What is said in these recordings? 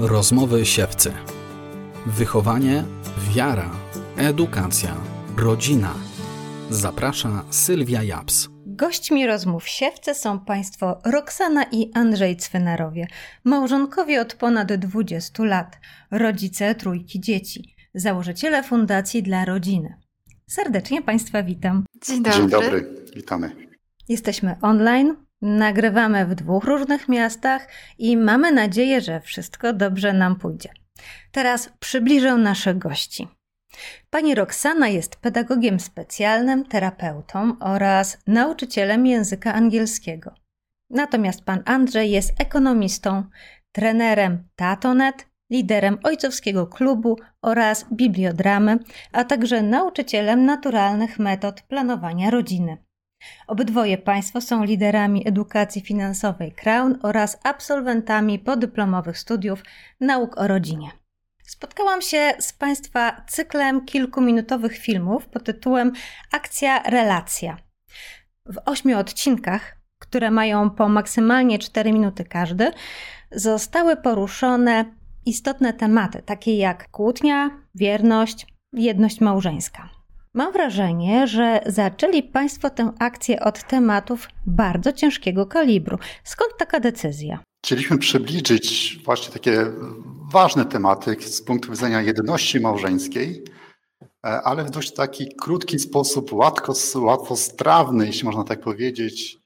Rozmowy siewcy. Wychowanie, wiara, edukacja, rodzina. Zaprasza Sylwia Japs. Gośćmi rozmów siewce są państwo Roxana i Andrzej Cwenarowie, małżonkowie od ponad 20 lat, rodzice trójki dzieci, założyciele Fundacji dla Rodziny. Serdecznie Państwa witam. Dzień dobry. Dzień dobry, witamy. Jesteśmy online, nagrywamy w dwóch różnych miastach i mamy nadzieję, że wszystko dobrze nam pójdzie. Teraz przybliżę naszych gości. Pani Roxana jest pedagogiem specjalnym, terapeutą oraz nauczycielem języka angielskiego. Natomiast pan Andrzej jest ekonomistą, trenerem Tatonet, liderem ojcowskiego klubu oraz bibliodramy, a także nauczycielem naturalnych metod planowania rodziny. Obydwoje Państwo są liderami edukacji finansowej Crown oraz absolwentami podyplomowych studiów nauk o rodzinie. Spotkałam się z Państwa cyklem kilkuminutowych filmów pod tytułem Akcja Relacja. W ośmiu odcinkach, które mają po maksymalnie 4 minuty każdy, zostały poruszone istotne tematy, takie jak kłótnia, wierność, jedność małżeńska. Mam wrażenie, że zaczęli Państwo tę akcję od tematów bardzo ciężkiego kalibru. Skąd taka decyzja? Chcieliśmy przybliżyć właśnie takie ważne tematy z punktu widzenia jedności małżeńskiej, ale w dość taki krótki sposób, łatwo, łatwostrawny, jeśli można tak powiedzieć.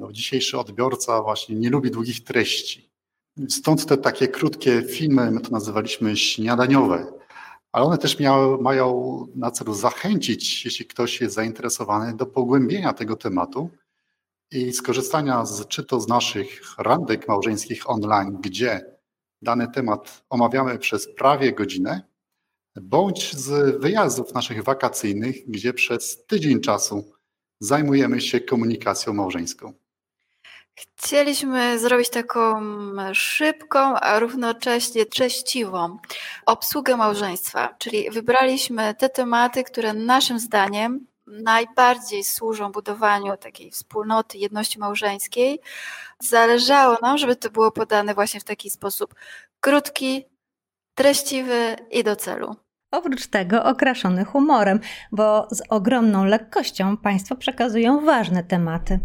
No, dzisiejszy odbiorca właśnie nie lubi długich treści. Stąd te takie krótkie filmy, my to nazywaliśmy śniadaniowe ale one też miały, mają na celu zachęcić, jeśli ktoś jest zainteresowany, do pogłębienia tego tematu i skorzystania z, czy to z naszych randek małżeńskich online, gdzie dany temat omawiamy przez prawie godzinę, bądź z wyjazdów naszych wakacyjnych, gdzie przez tydzień czasu zajmujemy się komunikacją małżeńską. Chcieliśmy zrobić taką szybką, a równocześnie treściwą obsługę małżeństwa, czyli wybraliśmy te tematy, które naszym zdaniem najbardziej służą budowaniu takiej wspólnoty, jedności małżeńskiej. Zależało nam, żeby to było podane właśnie w taki sposób krótki, treściwy i do celu. Oprócz tego okraszony humorem, bo z ogromną lekkością Państwo przekazują ważne tematy.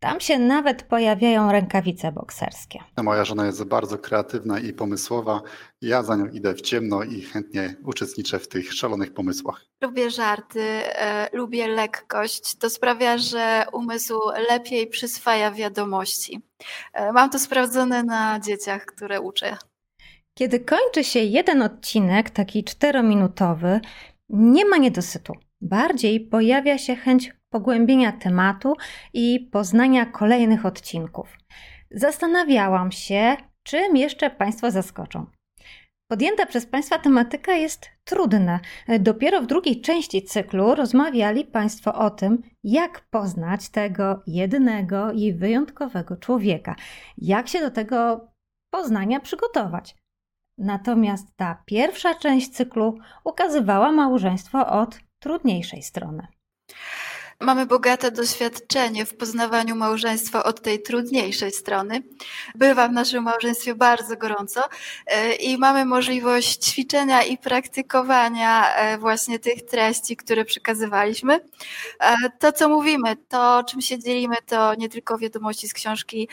Tam się nawet pojawiają rękawice bokserskie. Moja żona jest bardzo kreatywna i pomysłowa. Ja za nią idę w ciemno i chętnie uczestniczę w tych szalonych pomysłach. Lubię żarty, e, lubię lekkość. To sprawia, że umysł lepiej przyswaja wiadomości. E, mam to sprawdzone na dzieciach, które uczę. Kiedy kończy się jeden odcinek, taki czterominutowy, nie ma niedosytu. Bardziej pojawia się chęć pogłębienia tematu i poznania kolejnych odcinków. Zastanawiałam się, czym jeszcze Państwo zaskoczą. Podjęta przez Państwa tematyka jest trudna. Dopiero w drugiej części cyklu rozmawiali Państwo o tym, jak poznać tego jednego i wyjątkowego człowieka, jak się do tego poznania przygotować. Natomiast ta pierwsza część cyklu ukazywała małżeństwo od trudniejszej strony. Mamy bogate doświadczenie w poznawaniu małżeństwa od tej trudniejszej strony. Bywa w naszym małżeństwie bardzo gorąco e, i mamy możliwość ćwiczenia i praktykowania e, właśnie tych treści, które przekazywaliśmy. E, to, co mówimy, to, czym się dzielimy, to nie tylko wiadomości z książki,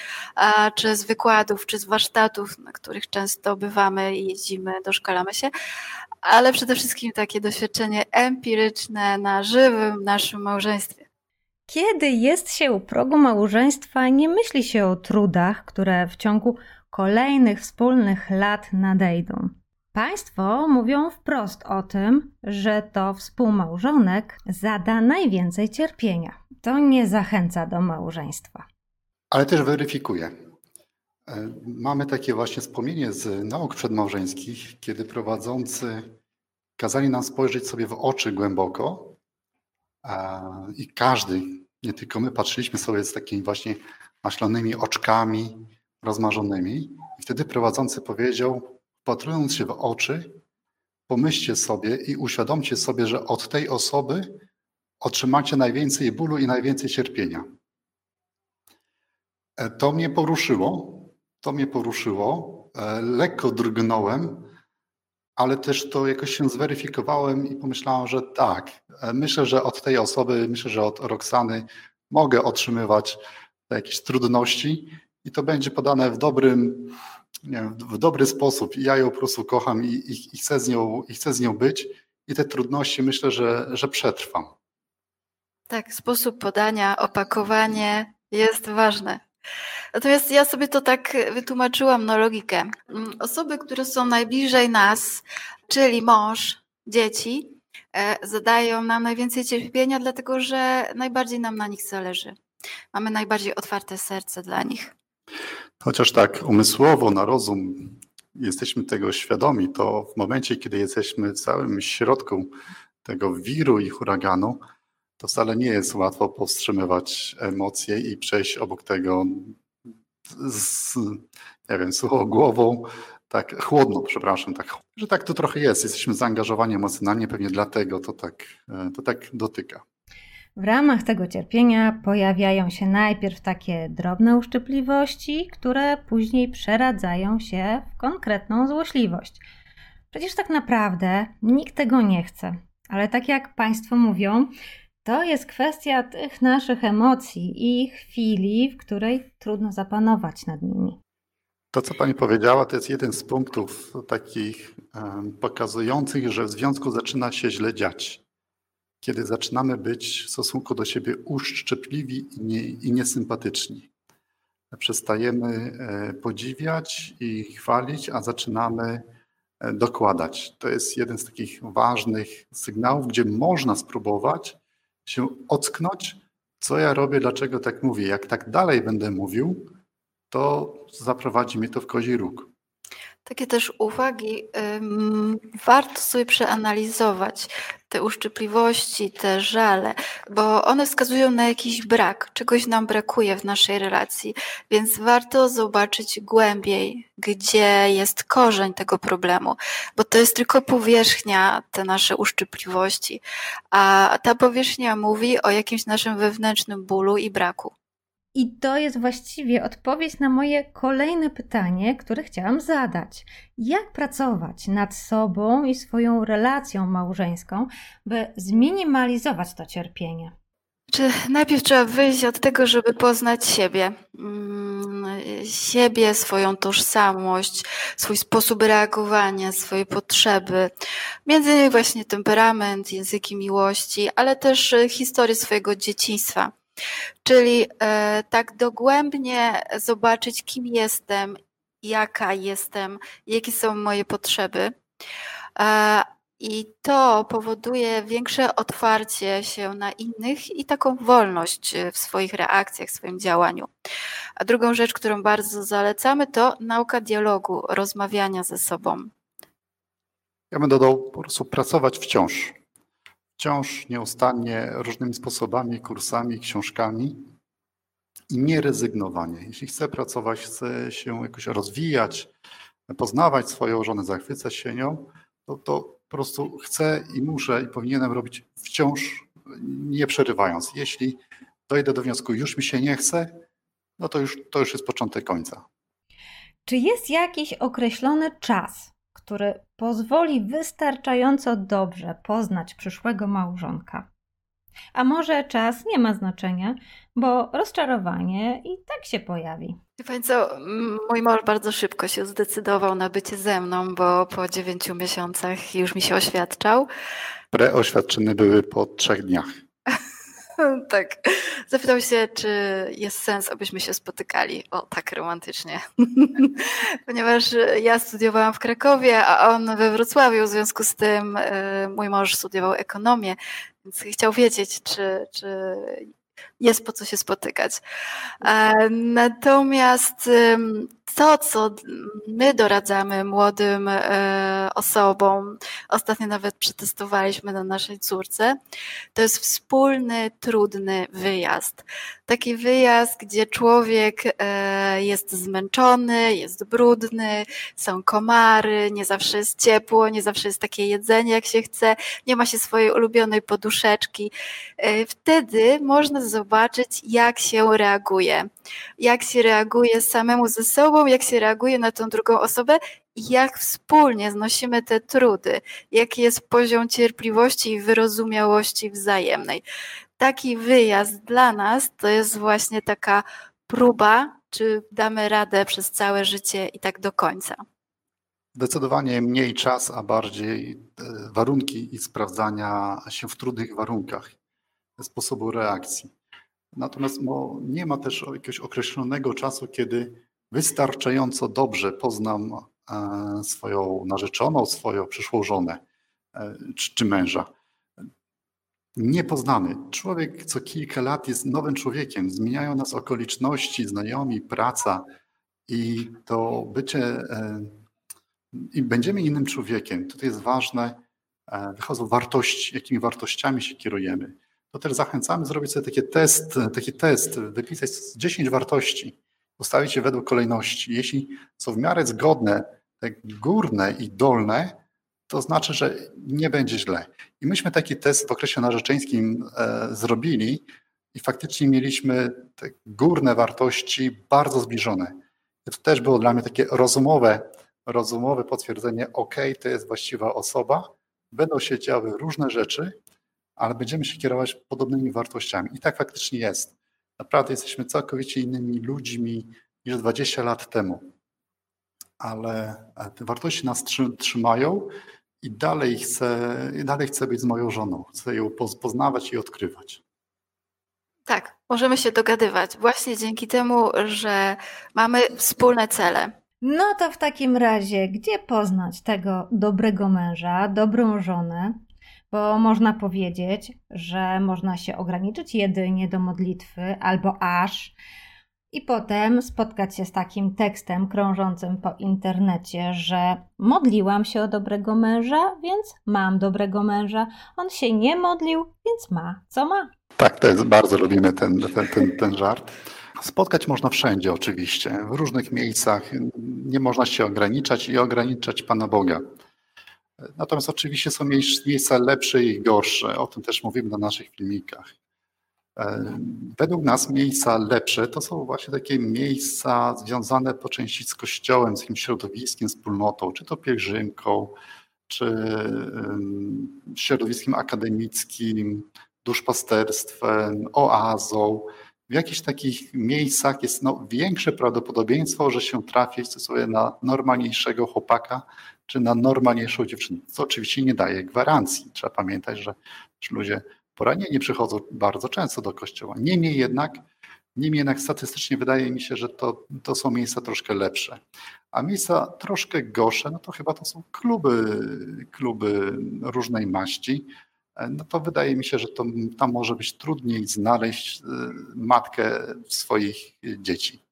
czy z wykładów, czy z warsztatów, na których często bywamy i jeździmy, doszkalamy się, ale przede wszystkim takie doświadczenie empiryczne na żywym naszym małżeństwie. Kiedy jest się u progu małżeństwa, nie myśli się o trudach, które w ciągu kolejnych wspólnych lat nadejdą. Państwo mówią wprost o tym, że to współmałżonek zada najwięcej cierpienia. To nie zachęca do małżeństwa. Ale też weryfikuje. E, mamy takie właśnie wspomnienie z nauk przedmałżeńskich, kiedy prowadzący kazali nam spojrzeć sobie w oczy głęboko i każdy, nie tylko my, patrzyliśmy sobie z takimi właśnie maślanymi oczkami rozmarzonymi. I wtedy prowadzący powiedział, wpatrując się w oczy, pomyślcie sobie i uświadomcie sobie, że od tej osoby otrzymacie najwięcej bólu i najwięcej cierpienia. E, to mnie poruszyło, to mnie poruszyło, e, lekko drgnąłem, ale też to jakoś się zweryfikowałem i pomyślałem, że tak, e, myślę, że od tej osoby, myślę, że od Roxany mogę otrzymywać jakieś trudności i to będzie podane w dobrym, nie wiem, w dobry sposób. I ja ją po prostu kocham i, i, i, chcę z nią, i chcę z nią być i te trudności myślę, że, że przetrwam. Tak, sposób podania, opakowanie jest ważne. Natomiast ja sobie to tak wytłumaczyłam na logikę. Mm, osoby, które są najbliżej nas, czyli mąż, dzieci, e, zadają nam najwięcej cierpienia, dlatego że najbardziej nam na nich zależy. Mamy najbardziej otwarte serce dla nich. Chociaż tak umysłowo, na rozum jesteśmy tego świadomi, to w momencie, kiedy jesteśmy w całym środku tego wiru i huraganu, to wcale nie jest łatwo powstrzymywać emocje i przejść obok tego z, nie wiem, suchą głową, tak chłodno, przepraszam, tak, że tak to trochę jest. Jesteśmy zaangażowani emocjonalnie, pewnie dlatego to tak, to tak dotyka. W ramach tego cierpienia pojawiają się najpierw takie drobne uszczypliwości, które później przeradzają się w konkretną złośliwość. Przecież tak naprawdę nikt tego nie chce, ale tak jak Państwo mówią, to jest kwestia tych naszych emocji i chwili, w której trudno zapanować nad nimi. To, co Pani powiedziała, to jest jeden z punktów takich pokazujących, że w związku zaczyna się źle dziać. Kiedy zaczynamy być w stosunku do siebie uszczypliwi i, nie, i niesympatyczni. Przestajemy e, podziwiać i chwalić, a zaczynamy e, dokładać. To jest jeden z takich ważnych sygnałów, gdzie można spróbować się ocknąć, co ja robię, dlaczego tak mówię. Jak tak dalej będę mówił, to zaprowadzi mnie to w kozi róg. Takie też uwagi warto sobie przeanalizować te uszczypliwości, te żale, bo one wskazują na jakiś brak, czegoś nam brakuje w naszej relacji, więc warto zobaczyć głębiej, gdzie jest korzeń tego problemu, bo to jest tylko powierzchnia, te nasze uszczypliwości, a ta powierzchnia mówi o jakimś naszym wewnętrznym bólu i braku. I to jest właściwie odpowiedź na moje kolejne pytanie, które chciałam zadać. Jak pracować nad sobą i swoją relacją małżeńską, by zminimalizować to cierpienie? Czy najpierw trzeba wyjść od tego, żeby poznać siebie, mm, siebie, swoją tożsamość, swój sposób reagowania, swoje potrzeby, między innymi właśnie temperament, języki miłości, ale też historię swojego dzieciństwa Czyli e, tak dogłębnie zobaczyć, kim jestem, jaka jestem, jakie są moje potrzeby. E, I to powoduje większe otwarcie się na innych i taką wolność w swoich reakcjach, w swoim działaniu. A drugą rzecz, którą bardzo zalecamy, to nauka dialogu, rozmawiania ze sobą. Ja bym dodał po prostu pracować wciąż wciąż nieustannie różnymi sposobami, kursami, książkami i nie rezygnowanie. Jeśli chcę pracować, chcę się jakoś rozwijać, poznawać swoją żonę, zachwycać się nią, to, to po prostu chcę i muszę i powinienem robić wciąż nie przerywając. Jeśli dojdę do wniosku, już mi się nie chce, no to już, to już jest początek końca. Czy jest jakiś określony czas, który pozwoli wystarczająco dobrze poznać przyszłego małżonka. A może czas nie ma znaczenia, bo rozczarowanie i tak się pojawi. Pani co, mój mąż bardzo szybko się zdecydował na bycie ze mną, bo po dziewięciu miesiącach już mi się oświadczał. Preoświadczyny były po trzech dniach. tak. Zapytał się, czy jest sens, abyśmy się spotykali. O, tak romantycznie. Ponieważ ja studiowałam w Krakowie, a on we Wrocławiu, w związku z tym y, mój mąż studiował ekonomię, więc chciał wiedzieć, czy, czy jest po co się spotykać. E, natomiast to, co my doradzamy młodym e, osobom, ostatnio nawet przetestowaliśmy na naszej córce, to jest wspólny, trudny wyjazd. Taki wyjazd, gdzie człowiek e, jest zmęczony, jest brudny, są komary, nie zawsze jest ciepło, nie zawsze jest takie jedzenie, jak się chce, nie ma się swojej ulubionej poduszeczki. Wtedy można zobaczyć, jak się reaguje. Jak się reaguje samemu ze sobą jak się reaguje na tą drugą osobę i jak wspólnie znosimy te trudy, jaki jest poziom cierpliwości i wyrozumiałości wzajemnej. Taki wyjazd dla nas to jest właśnie taka próba, czy damy radę przez całe życie i tak do końca. Zdecydowanie mniej czas, a bardziej e, warunki i sprawdzania się w trudnych warunkach, sposobu reakcji. Natomiast nie ma też jakiegoś określonego czasu, kiedy wystarczająco dobrze poznam e, swoją narzeczoną, swoją przyszłą żonę e, czy, czy męża. Nie poznamy. Człowiek co kilka lat jest nowym człowiekiem. Zmieniają nas okoliczności, znajomi, praca i to bycie i będziemy innym człowiekiem. Tutaj jest ważne, wychodzą wartości, jakimi wartościami się kierujemy to też zachęcamy zrobić sobie taki test, taki test, wypisać 10 wartości, ustawić je według kolejności. Jeśli są w miarę zgodne, te górne i dolne, to znaczy, że nie będzie źle. I myśmy taki test w okresie narzeczeńskim e, zrobili i faktycznie mieliśmy te górne wartości bardzo zbliżone. I to też było dla mnie takie rozumowe, rozumowe potwierdzenie, ok, to jest właściwa osoba, będą się działy różne rzeczy, ale będziemy się kierować podobnymi wartościami. I tak faktycznie jest. Naprawdę jesteśmy całkowicie innymi ludźmi niż 20 lat temu. Ale e, te wartości nas trzymają i dalej chcę, dalej chcę być z moją żoną. Chcę ją poznawać i odkrywać. Tak, możemy się dogadywać właśnie dzięki temu, że mamy wspólne cele. No to w takim razie, gdzie poznać tego dobrego męża, dobrą żonę? Bo można powiedzieć, że można się ograniczyć jedynie do modlitwy albo aż i potem spotkać się z takim tekstem krążącym po internecie, że modliłam się o dobrego męża, więc mam dobrego męża. On się nie modlił, więc ma, co ma. Tak, to jest, bardzo lubimy ten, ten, ten, ten żart. Spotkać można wszędzie oczywiście, w różnych miejscach. Nie można się ograniczać i ograniczać Pana Boga. Natomiast oczywiście są miejsca lepsze i gorsze. O tym też mówimy na naszych filmikach. E, według nas miejsca lepsze to są właśnie takie miejsca związane po części z kościołem, z jakimś środowiskiem, wspólnotą, czy to pielgrzymką, czy środowiskiem akademickim, duszpasterstwem, oazą. W jakichś takich miejscach jest no, większe prawdopodobieństwo, że się trafi sobie na normalniejszego chłopaka, czy na normalniejszą dziewczynę. Co oczywiście nie daje gwarancji. Trzeba pamiętać, że ludzie poranieni przychodzą bardzo często do kościoła. Niemniej jednak, niemniej jednak statystycznie wydaje mi się, że to, to są miejsca troszkę lepsze. A miejsca troszkę gorsze, no to chyba to są kluby, kluby różnej maści. No to wydaje mi się, że to, tam może być trudniej znaleźć y, matkę swoich dzieci.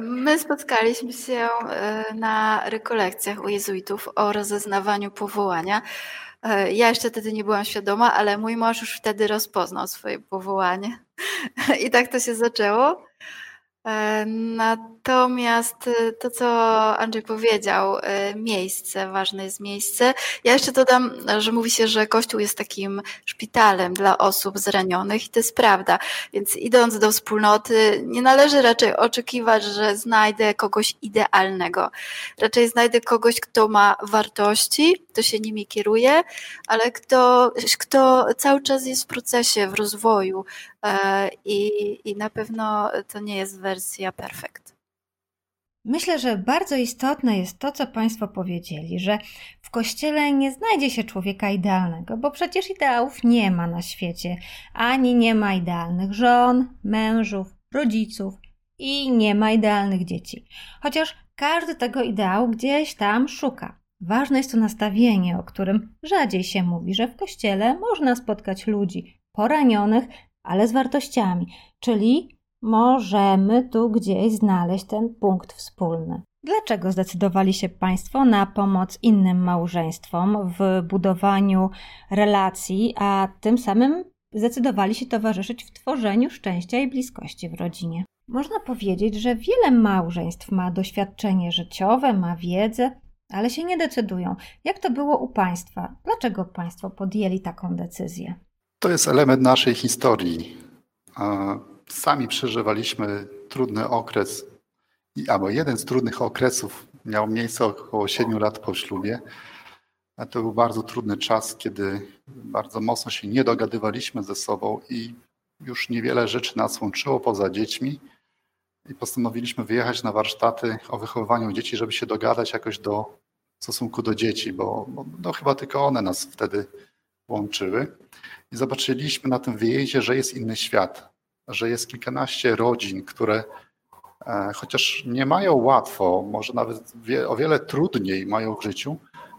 My spotkaliśmy się e, na rekolekcjach u jezuitów o rozeznawaniu powołania. E, ja jeszcze wtedy nie byłam świadoma, ale mój mąż już wtedy rozpoznał swoje powołanie. I tak to się zaczęło. E, natomiast e, to, co Andrzej powiedział, e, miejsce, ważne jest miejsce. Ja jeszcze dodam, że mówi się, że Kościół jest takim szpitalem dla osób zranionych i to jest prawda. Więc idąc do wspólnoty, nie należy raczej oczekiwać, że znajdę kogoś idealnego. Raczej znajdę kogoś, kto ma wartości, kto się nimi kieruje, ale kto, kto cały czas jest w procesie, w rozwoju, I, I na pewno to nie jest wersja perfekt. Myślę, że bardzo istotne jest to, co Państwo powiedzieli, że w kościele nie znajdzie się człowieka idealnego, bo przecież ideałów nie ma na świecie, ani nie ma idealnych żon, mężów, rodziców i nie ma idealnych dzieci. Chociaż każdy tego ideału gdzieś tam szuka. Ważne jest to nastawienie, o którym rzadziej się mówi, że w kościele można spotkać ludzi poranionych, ale z wartościami, czyli możemy tu gdzieś znaleźć ten punkt wspólny. Dlaczego zdecydowali się Państwo na pomoc innym małżeństwom w budowaniu relacji, a tym samym zdecydowali się towarzyszyć w tworzeniu szczęścia i bliskości w rodzinie? Można powiedzieć, że wiele małżeństw ma doświadczenie życiowe, ma wiedzę, ale się nie decydują. Jak to było u Państwa? Dlaczego Państwo podjęli taką decyzję? To jest element naszej historii. sami przeżywaliśmy trudny okres, albo jeden z trudnych okresów miał miejsce około 7 lat po ślubie. To był bardzo trudny czas, kiedy bardzo mocno się nie dogadywaliśmy ze sobą i już niewiele rzeczy nas łączyło poza dziećmi. I postanowiliśmy wyjechać na warsztaty o wychowywaniu dzieci, żeby się dogadać jakoś do w stosunku do dzieci, bo, bo no, chyba tylko one nas wtedy łączyły. I zobaczyliśmy na tym wyjeździe, że jest inny świat, że jest kilkanaście rodzin, które e, chociaż nie mają łatwo, może nawet o wiele trudniej mają w życiu,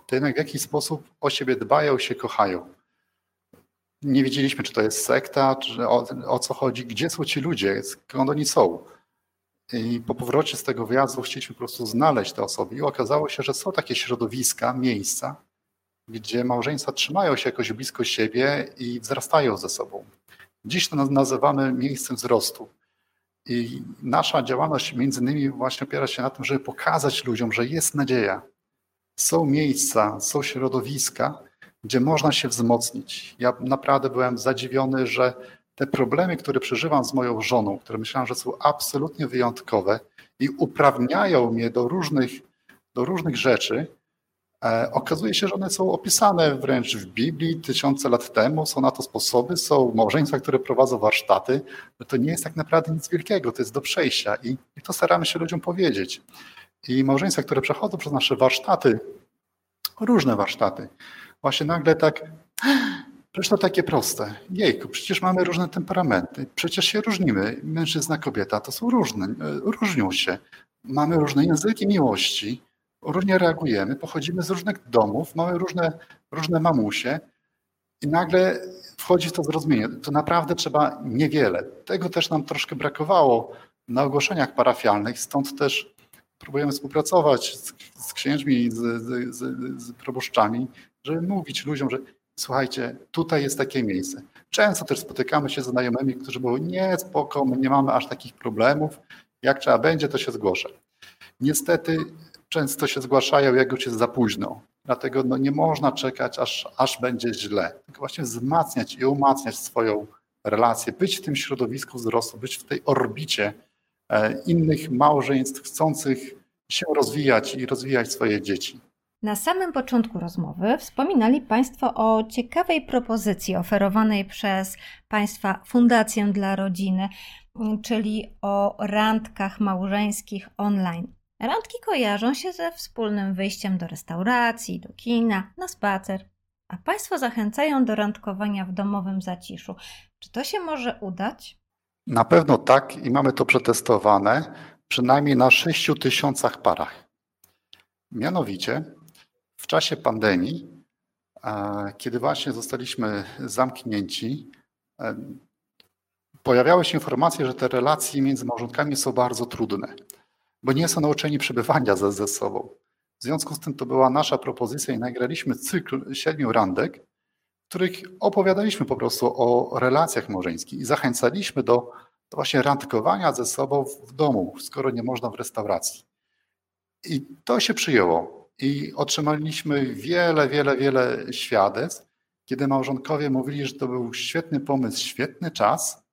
to jednak w jakiś sposób o siebie dbają, się kochają. Nie wiedzieliśmy, czy to jest sekta, czy o, o co chodzi, gdzie są ci ludzie, skąd oni są. I po powrocie z tego wyjazdu chcieliśmy po prostu znaleźć te osoby i okazało się, że są takie środowiska, miejsca, gdzie małżeństwa trzymają się jakoś blisko siebie i wzrastają ze sobą. Dziś to nazywamy miejscem wzrostu. I nasza działalność między innymi właśnie opiera się na tym, żeby pokazać ludziom, że jest nadzieja. Są miejsca, są środowiska, gdzie można się wzmocnić. Ja naprawdę byłem zadziwiony, że te problemy, które przeżywam z moją żoną, które myślałem, że są absolutnie wyjątkowe i uprawniają mnie do różnych, do różnych rzeczy, okazuje się, że one są opisane wręcz w Biblii tysiące lat temu, są na to sposoby, są małżeństwa, które prowadzą warsztaty. To nie jest tak naprawdę nic wielkiego, to jest do przejścia i, i to staramy się ludziom powiedzieć. I małżeństwa, które przechodzą przez nasze warsztaty, różne warsztaty, właśnie nagle tak Przecież to takie proste. Jejku, przecież mamy różne temperamenty, przecież się różnimy. Mężczyzna, kobieta to są różne, e, różnią się. Mamy różne języki miłości, różnie reagujemy, pochodzimy z różnych domów, mamy różne, różne mamusie i nagle wchodzi to zrozumienie. To naprawdę trzeba niewiele. Tego też nam troszkę brakowało na ogłoszeniach parafialnych, stąd też próbujemy współpracować z, z księżmi, z, z, z, z proboszczami, żeby mówić ludziom, że słuchajcie, tutaj jest takie miejsce. Często też spotykamy się z znajomymi, którzy mówią, nie, spoko, my nie mamy aż takich problemów, jak trzeba będzie, to się zgłoszę. Niestety często się zgłaszają, jak już jest za późno. Dlatego no, nie można czekać, aż, aż będzie źle. Tylko właśnie wzmacniać i umacniać swoją relację, być w tym środowisku wzrostu, być w tej orbicie e, innych małżeństw chcących się rozwijać i rozwijać swoje dzieci. Na samym początku rozmowy wspominali Państwo o ciekawej propozycji oferowanej przez Państwa Fundację dla Rodziny, czyli o randkach małżeńskich online. Randki kojarzą się ze wspólnym wyjściem do restauracji, do kina, na spacer, a Państwo zachęcają do randkowania w domowym zaciszu. Czy to się może udać? Na pewno tak i mamy to przetestowane przynajmniej na 6 tysiącach parach. Mianowicie w czasie pandemii, kiedy właśnie zostaliśmy zamknięci, e, pojawiały się informacje, że te relacje między małżonkami są bardzo trudne, bo nie są nauczeni przebywania ze, ze sobą. W związku z tym to była nasza propozycja i nagraliśmy cykl siedmiu randek, w których opowiadaliśmy po prostu o relacjach małżeńskich i zachęcaliśmy do, do właśnie randkowania ze sobą w domu, skoro nie można w restauracji. I to się przyjęło. I otrzymaliśmy wiele, wiele, wiele świadectw, kiedy małżonkowie mówili, że to był świetny pomysł, świetny czas.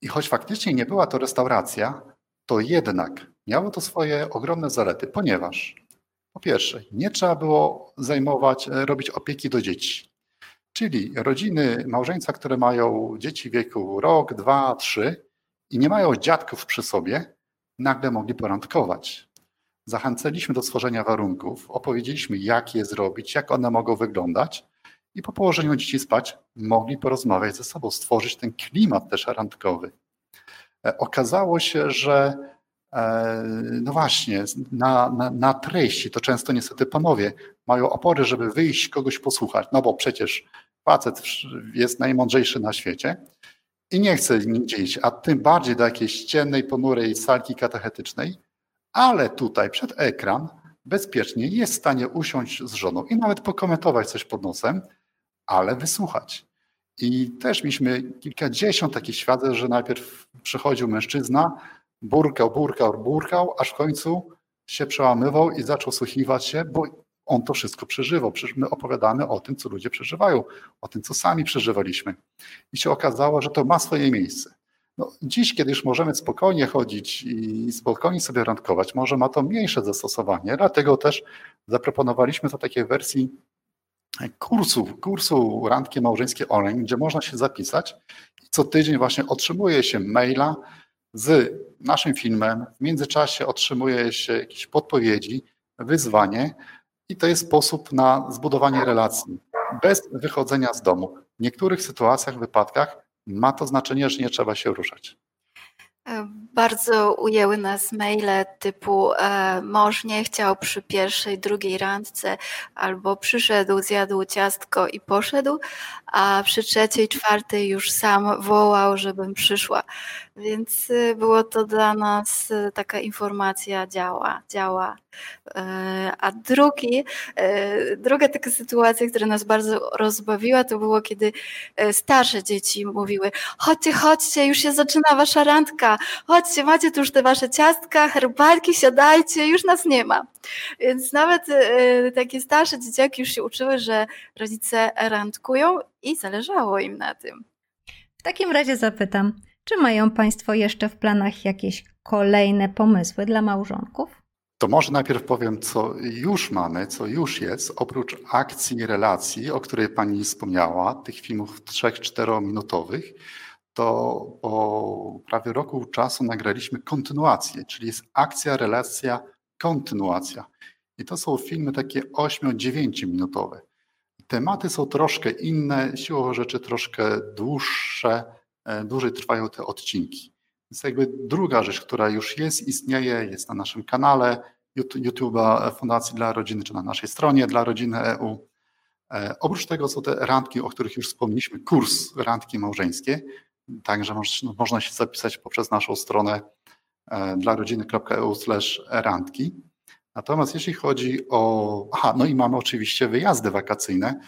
I choć faktycznie nie była to restauracja, to jednak miało to swoje ogromne zalety, ponieważ po pierwsze, nie trzeba było zajmować, e, robić opieki do dzieci. Czyli rodziny, małżeństwa, które mają dzieci wieku rok, dwa, trzy i nie mają dziadków przy sobie, nagle mogli porandkować. Zachęcaliśmy do stworzenia warunków, opowiedzieliśmy, jak je zrobić, jak one mogą wyglądać, i po położeniu dzieci spać mogli porozmawiać ze sobą, stworzyć ten klimat też randkowy. E, okazało się, że no właśnie, na, na, na treści to często niestety panowie mają opory, żeby wyjść, kogoś posłuchać, no bo przecież facet jest najmądrzejszy na świecie i nie chce nigdzie iść, a tym bardziej do jakiejś ciemnej, ponurej salki katechetycznej, ale tutaj przed ekran bezpiecznie jest w stanie usiąść z żoną i nawet pokomentować coś pod nosem, ale wysłuchać. I też mieliśmy kilkadziesiąt takich świadectw, że najpierw przychodził mężczyzna, burkał, burkał, burkał, aż w końcu się przełamywał i zaczął słuchiwać się, bo on to wszystko przeżywał. Przecież my opowiadamy o tym, co ludzie przeżywają, o tym, co sami przeżywaliśmy. I się okazało, że to ma swoje miejsce. No, dziś, kiedy już możemy spokojnie chodzić i spokojnie sobie randkować, może ma to mniejsze zastosowanie, dlatego też zaproponowaliśmy to takiej wersji kursu, kursu randki małżeńskie online, gdzie można się zapisać i co tydzień właśnie otrzymuje się maila z naszym filmem, w międzyczasie otrzymuje się jakieś podpowiedzi, wyzwanie i to jest sposób na zbudowanie relacji bez wychodzenia z domu. W niektórych sytuacjach, wypadkach ma to znaczenie, że nie trzeba się ruszać. E, bardzo ujęły nas maile typu e, mąż nie chciał przy pierwszej, drugiej randce, albo przyszedł, zjadł ciastko i poszedł, a przy trzeciej, czwartej już sam wołał, żebym przyszła. Więc y, było to dla nas y, taka informacja działa, działa. E, a drugi, druga taka sytuacja, która nas bardzo rozbawiła, to było, kiedy starsze dzieci mówiły: chodźcie, chodźcie, już się zaczyna wasza randka, chodźcie, macie tu już te wasze ciastka, herbatki, siadajcie, już nas nie ma. Więc nawet takie starsze dzieciaki już się uczyły, że rodzice randkują i zależało im na tym. W takim razie zapytam, czy mają Państwo jeszcze w planach jakieś kolejne pomysły dla małżonków? To może najpierw powiem, co już mamy, co już jest, oprócz akcji i relacji, o której Pani wspomniała, tych filmów 3-4 minutowych, to po prawie roku czasu nagraliśmy kontynuację, czyli jest akcja, relacja, kontynuacja. I to są filmy takie 8-9 minutowe. Tematy są troszkę inne, siłowo rzeczy troszkę dłuższe, dłużej trwają te odcinki. Więc jakby druga rzecz, która już jest, istnieje, jest na naszym kanale YouTube'a Fundacji dla Rodziny, czy na naszej stronie dla Rodziny EU. E, oprócz tego są te randki, o których już wspomnieliśmy, kurs randki małżeńskie. Także no, można się zapisać poprzez naszą stronę e, dla rodziny.eu randki. Natomiast jeśli chodzi o. Aha, no i mamy oczywiście wyjazdy wakacyjne.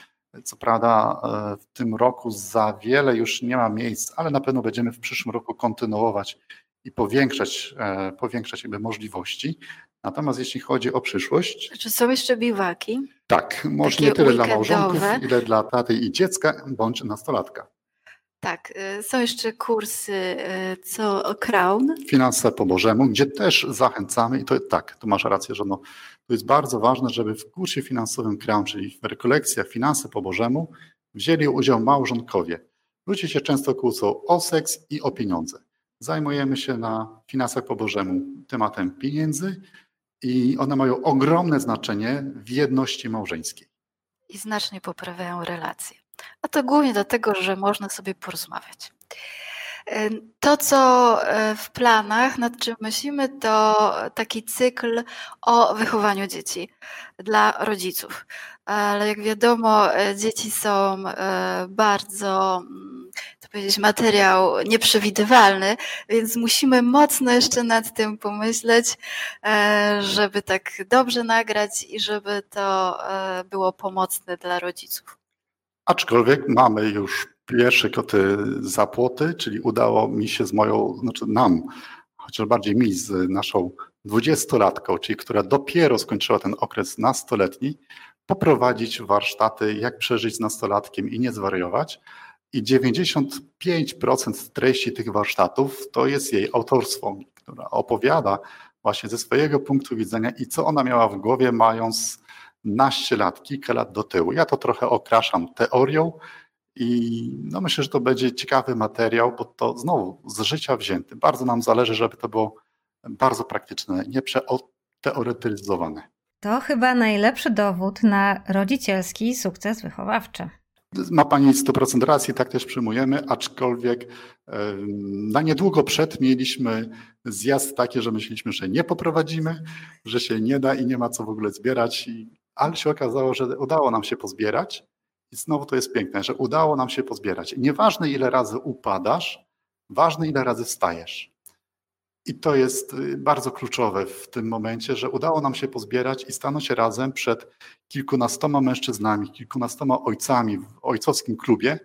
Co prawda e, w tym roku za wiele już nie ma miejsc, ale na pewno będziemy w przyszłym roku kontynuować i powiększać, e, powiększać jakby możliwości. Natomiast jeśli chodzi o przyszłość. Czy są jeszcze biwaki? Tak, może nie tyle dla małżonków, ile dla taty i dziecka bądź nastolatka. Tak, y, są jeszcze kursy y, co Crown. Finanse po Bożemu, gdzie też zachęcamy i to tak, tu masz rację, że no, to jest bardzo ważne, żeby w kursie finansowym Crown, czyli w rekolekcjach Finanse po Bożemu, wzięli udział małżonkowie. Ludzie się często kłócą o seks i o pieniądze. Zajmujemy się na finansach po Bożemu tematem pieniędzy i one mają ogromne znaczenie w jedności małżeńskiej. I znacznie poprawiają relacje. A to głównie dlatego, że można sobie porozmawiać. To, co e, w planach, nad czym myślimy, to taki cykl o wychowaniu dzieci dla rodziców. Ale jak wiadomo, e, dzieci są e, bardzo, mm, to powiedzieć, materiał nieprzewidywalny, więc musimy mocno jeszcze nad tym pomyśleć, żeby tak dobrze nagrać i żeby to było pomocne dla rodziców. Aczkolwiek mamy już pierwsze koty zapłoty, czyli udało mi się z moją, znaczy nam, chociaż bardziej mi z naszą dwudziestolatką, czyli która dopiero skończyła ten okres nastoletni, poprowadzić warsztaty, jak przeżyć z nastolatkiem i nie zwariować. I 95% treści tych warsztatów to jest jej autorstwo, która opowiada właśnie ze swojego punktu widzenia i co ona miała w głowie, mając naście lat, kilka lat do tyłu. Ja to trochę okraszam teorią i no myślę, że to będzie ciekawy materiał, bo to znowu z życia wzięty. Bardzo nam zależy, żeby to było bardzo praktyczne, nie przeteoretyzowane. To chyba najlepszy dowód na rodzicielski sukces wychowawczy. Ma Pani 100% racji, tak też przyjmujemy, aczkolwiek na niedługo przed mieliśmy zjazd taki, że myśleliśmy, że nie poprowadzimy, że się nie da i nie ma co w ogóle zbierać ale się okazało, że udało nam się pozbierać. I znowu to jest piękne, że udało nam się pozbierać. I nieważne ile razy upadasz, ważne ile razy wstajesz. I to jest y, bardzo kluczowe w tym momencie, że udało nam się pozbierać i stanąć razem przed kilkunastoma mężczyznami, kilkunastoma ojcami w ojcowskim klubie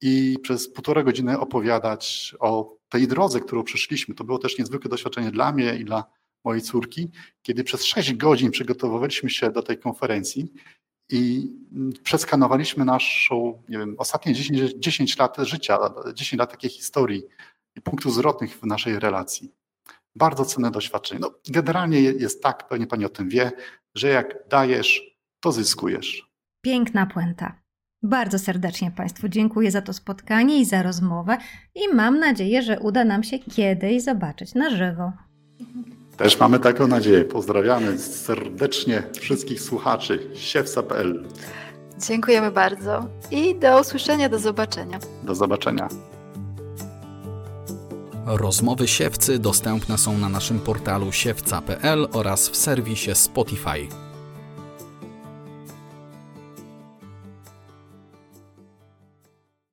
i przez półtorej godziny opowiadać o tej drodze, którą przeszliśmy. To było też niezwykłe doświadczenie dla mnie i dla mojej córki, kiedy przez 6 godzin przygotowywaliśmy się do tej konferencji i przeskanowaliśmy naszą, nie wiem, ostatnie 10, 10 lat życia, 10 lat takiej historii i punktów zwrotnych w naszej relacji. Bardzo cenne doświadczenie. No, generalnie jest tak, pewnie Pani o tym wie, że jak dajesz, to zyskujesz. Piękna puenta. Bardzo serdecznie Państwu dziękuję za to spotkanie i za rozmowę i mam nadzieję, że uda nam się kiedyś zobaczyć na żywo. Też mamy taką nadzieję. Pozdrawiamy serdecznie wszystkich słuchaczy siewca.pl. Dziękujemy bardzo i do usłyszenia, do zobaczenia. Do zobaczenia. Rozmowy siewcy dostępne są na naszym portalu siewca.pl oraz w serwisie Spotify.